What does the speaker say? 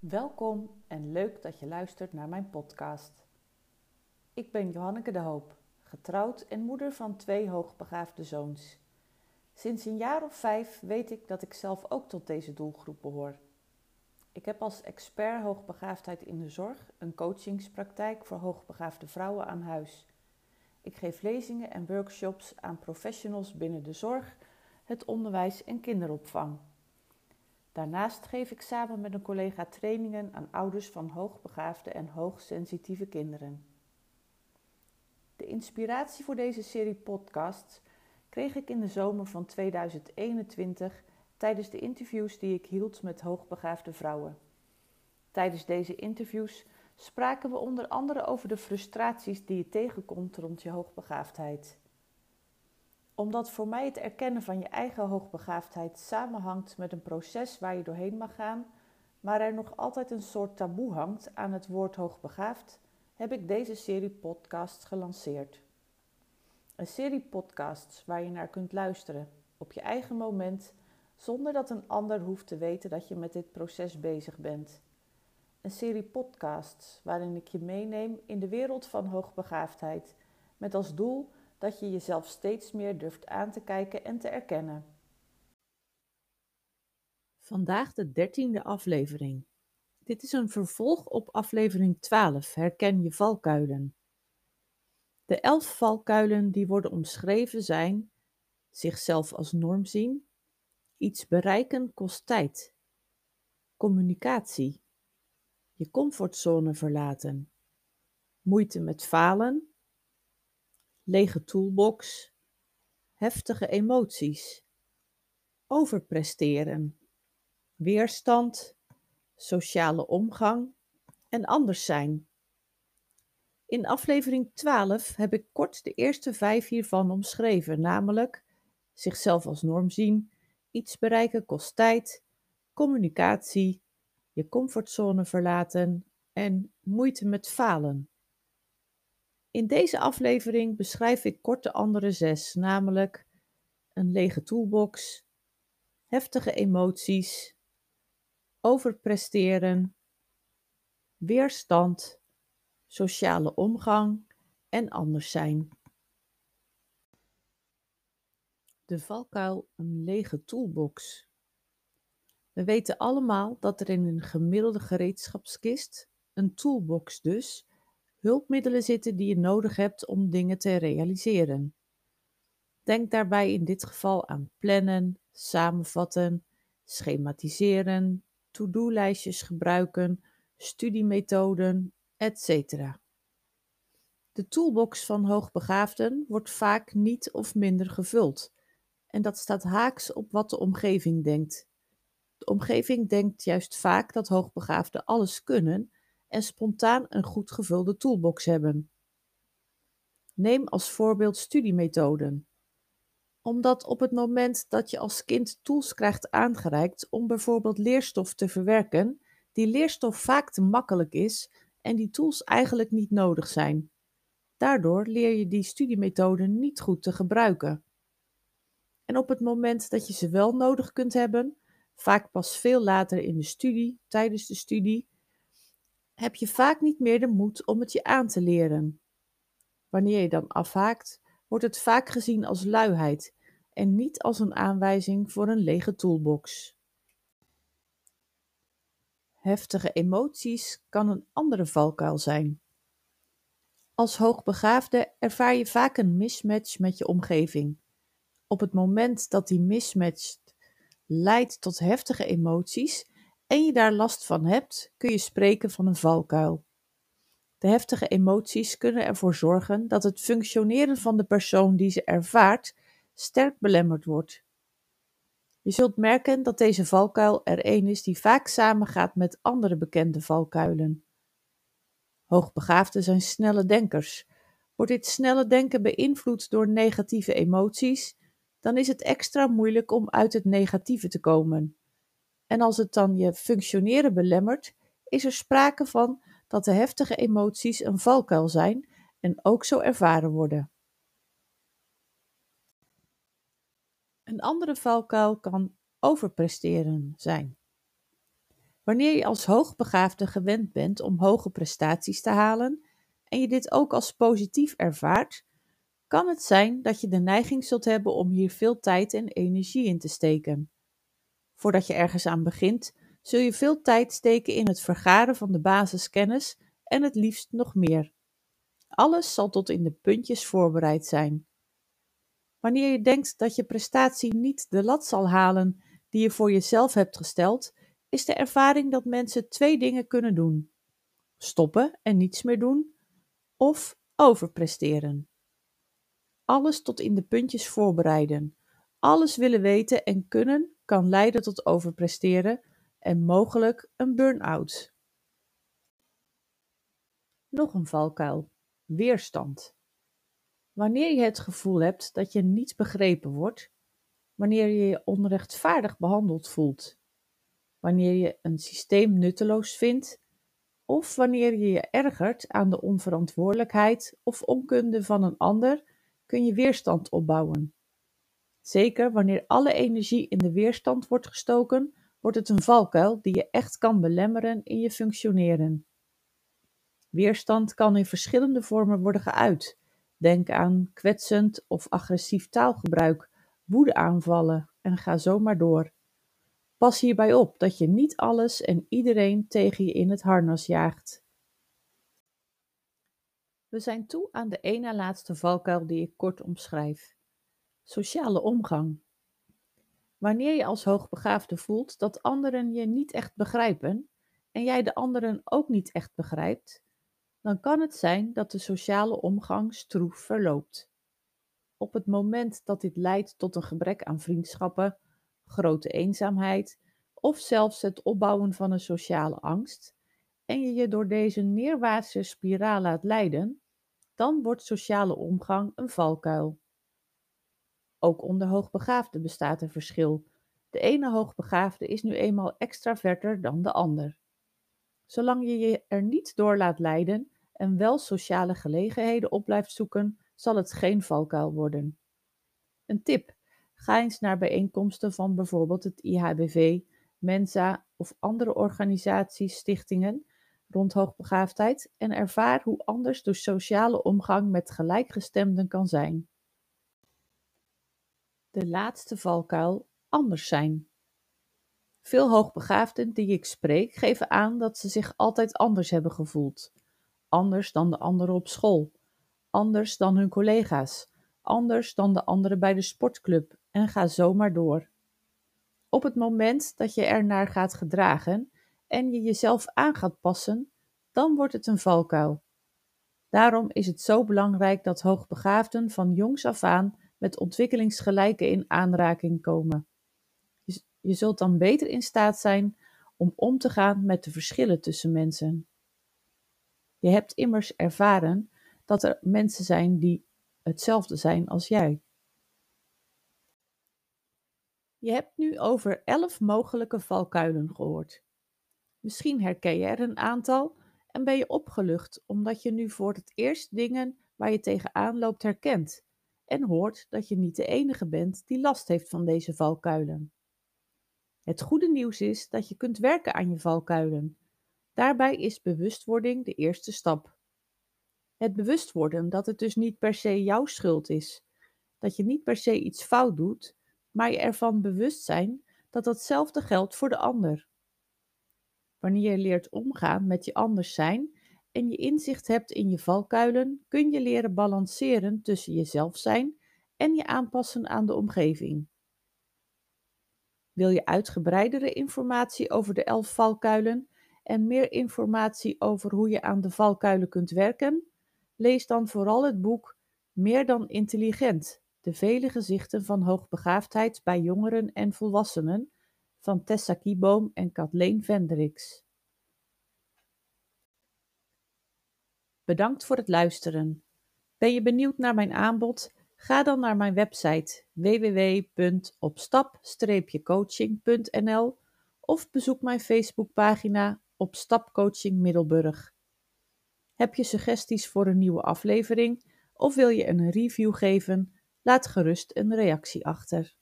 Welkom en leuk dat je luistert naar mijn podcast. Ik ben Johanneke de Hoop, getrouwd en moeder van twee hoogbegaafde zoons. Sinds een jaar of vijf weet ik dat ik zelf ook tot deze doelgroep behoor. Ik heb als expert hoogbegaafdheid in de zorg een coachingspraktijk voor hoogbegaafde vrouwen aan huis. Ik geef lezingen en workshops aan professionals binnen de zorg, het onderwijs en kinderopvang. Daarnaast geef ik samen met een collega trainingen aan ouders van hoogbegaafde en hoogsensitieve kinderen. De inspiratie voor deze serie podcasts kreeg ik in de zomer van 2021 tijdens de interviews die ik hield met hoogbegaafde vrouwen. Tijdens deze interviews spraken we onder andere over de frustraties die je tegenkomt rond je hoogbegaafdheid omdat voor mij het erkennen van je eigen hoogbegaafdheid samenhangt met een proces waar je doorheen mag gaan, maar er nog altijd een soort taboe hangt aan het woord hoogbegaafd, heb ik deze serie podcasts gelanceerd. Een serie podcasts waar je naar kunt luisteren op je eigen moment, zonder dat een ander hoeft te weten dat je met dit proces bezig bent. Een serie podcasts waarin ik je meeneem in de wereld van hoogbegaafdheid, met als doel dat je jezelf steeds meer durft aan te kijken en te erkennen. Vandaag de dertiende aflevering. Dit is een vervolg op aflevering 12, Herken je valkuilen. De elf valkuilen die worden omschreven zijn zichzelf als norm zien, iets bereiken kost tijd, communicatie, je comfortzone verlaten, moeite met falen, lege toolbox, heftige emoties, overpresteren, weerstand, sociale omgang en anders zijn. In aflevering 12 heb ik kort de eerste vijf hiervan omschreven, namelijk zichzelf als norm zien, iets bereiken kost tijd, communicatie, je comfortzone verlaten en moeite met falen. In deze aflevering beschrijf ik kort de andere zes, namelijk een lege toolbox, heftige emoties, overpresteren, weerstand, sociale omgang en anders zijn. De valkuil een lege toolbox. We weten allemaal dat er in een gemiddelde gereedschapskist, een toolbox dus, hulpmiddelen zitten die je nodig hebt om dingen te realiseren. Denk daarbij in dit geval aan plannen, samenvatten, schematiseren, to-do-lijstjes gebruiken, studiemethoden, etc. De toolbox van hoogbegaafden wordt vaak niet of minder gevuld. En dat staat haaks op wat de omgeving denkt. De omgeving denkt juist vaak dat hoogbegaafden alles kunnen en spontaan een goed gevulde toolbox hebben. Neem als voorbeeld studiemethoden. Omdat op het moment dat je als kind tools krijgt aangereikt om bijvoorbeeld leerstof te verwerken, die leerstof vaak te makkelijk is en die tools eigenlijk niet nodig zijn. Daardoor leer je die studiemethoden niet goed te gebruiken. En op het moment dat je ze wel nodig kunt hebben, vaak pas veel later in de studie, tijdens de studie, heb je vaak niet meer de moed om het je aan te leren. Wanneer je dan afhaakt, wordt het vaak gezien als luiheid en niet als een aanwijzing voor een lege toolbox. Heftige emoties kan een andere valkuil zijn. Als hoogbegaafde ervaar je vaak een mismatch met je omgeving. Op het moment dat die mismatch leidt tot heftige emoties, en je daar last van hebt, kun je spreken van een valkuil. De heftige emoties kunnen ervoor zorgen dat het functioneren van de persoon die ze ervaart sterk belemmerd wordt. Je zult merken dat deze valkuil er een is die vaak samengaat met andere bekende valkuilen. Hoogbegaafden zijn snelle denkers. Wordt dit snelle denken beïnvloed door negatieve emoties, dan is het extra moeilijk om uit het negatieve te komen. En als het dan je functioneren belemmert, is er sprake van dat de heftige emoties een valkuil zijn en ook zo ervaren worden. Een andere valkuil kan overpresteren zijn. Wanneer je als hoogbegaafde gewend bent om hoge prestaties te halen en je dit ook als positief ervaart, kan het zijn dat je de neiging zult hebben om hier veel tijd en energie in te steken. Voordat je ergens aan begint, zul je veel tijd steken in het vergaren van de basiskennis en het liefst nog meer. Alles zal tot in de puntjes voorbereid zijn. Wanneer je denkt dat je prestatie niet de lat zal halen die je voor jezelf hebt gesteld, is de ervaring dat mensen twee dingen kunnen doen: stoppen en niets meer doen, of overpresteren. Alles tot in de puntjes voorbereiden, alles willen weten en kunnen kan leiden tot overpresteren en mogelijk een burn-out. Nog een valkuil: weerstand. Wanneer je het gevoel hebt dat je niet begrepen wordt, wanneer je je onrechtvaardig behandeld voelt, wanneer je een systeem nutteloos vindt, of wanneer je je ergert aan de onverantwoordelijkheid of onkunde van een ander, kun je weerstand opbouwen. Zeker wanneer alle energie in de weerstand wordt gestoken, wordt het een valkuil die je echt kan belemmeren in je functioneren. Weerstand kan in verschillende vormen worden geuit. Denk aan kwetsend of agressief taalgebruik, woedeaanvallen en ga zo maar door. Pas hierbij op dat je niet alles en iedereen tegen je in het harnas jaagt. We zijn toe aan de ene laatste valkuil die ik kort omschrijf. Sociale omgang. Wanneer je als hoogbegaafde voelt dat anderen je niet echt begrijpen en jij de anderen ook niet echt begrijpt, dan kan het zijn dat de sociale omgang stroef verloopt. Op het moment dat dit leidt tot een gebrek aan vriendschappen, grote eenzaamheid of zelfs het opbouwen van een sociale angst, en je je door deze neerwaartse spiraal laat leiden, dan wordt sociale omgang een valkuil. Ook onder hoogbegaafden bestaat er verschil. De ene hoogbegaafde is nu eenmaal extraverter dan de ander. Zolang je je er niet door laat leiden en wel sociale gelegenheden op blijft zoeken, zal het geen valkuil worden. Een tip: ga eens naar bijeenkomsten van bijvoorbeeld het IHBV, Mensa of andere organisaties, stichtingen rond hoogbegaafdheid en ervaar hoe anders de sociale omgang met gelijkgestemden kan zijn. De laatste valkuil: anders zijn. Veel hoogbegaafden die ik spreek geven aan dat ze zich altijd anders hebben gevoeld. Anders dan de anderen op school, anders dan hun collega's, anders dan de anderen bij de sportclub en ga zo maar door. Op het moment dat je er naar gaat gedragen en je jezelf aan gaat passen, dan wordt het een valkuil. Daarom is het zo belangrijk dat hoogbegaafden van jongs af aan met ontwikkelingsgelijken in aanraking komen. Je zult dan beter in staat zijn om om te gaan met de verschillen tussen mensen. Je hebt immers ervaren dat er mensen zijn die hetzelfde zijn als jij. Je hebt nu over elf mogelijke valkuilen gehoord. Misschien herken je er een aantal en ben je opgelucht omdat je nu voor het eerst dingen waar je tegenaan loopt herkent en hoort dat je niet de enige bent die last heeft van deze valkuilen. Het goede nieuws is dat je kunt werken aan je valkuilen. Daarbij is bewustwording de eerste stap. Het bewust worden dat het dus niet per se jouw schuld is, dat je niet per se iets fout doet, maar je ervan bewust zijn dat datzelfde geldt voor de ander. Wanneer je leert omgaan met je anders zijn en je inzicht hebt in je valkuilen, kun je leren balanceren tussen jezelf zijn en je aanpassen aan de omgeving. Wil je uitgebreidere informatie over de elf valkuilen en meer informatie over hoe je aan de valkuilen kunt werken? Lees dan vooral het boek Meer dan intelligent: de vele gezichten van hoogbegaafdheid bij jongeren en volwassenen van Tessa Kieboom en Kathleen Vendricks. Bedankt voor het luisteren. Ben je benieuwd naar mijn aanbod? Ga dan naar mijn website www.opstap-coaching.nl of bezoek mijn Facebookpagina op Stapcoaching Middelburg. Heb je suggesties voor een nieuwe aflevering of wil je een review geven? Laat gerust een reactie achter.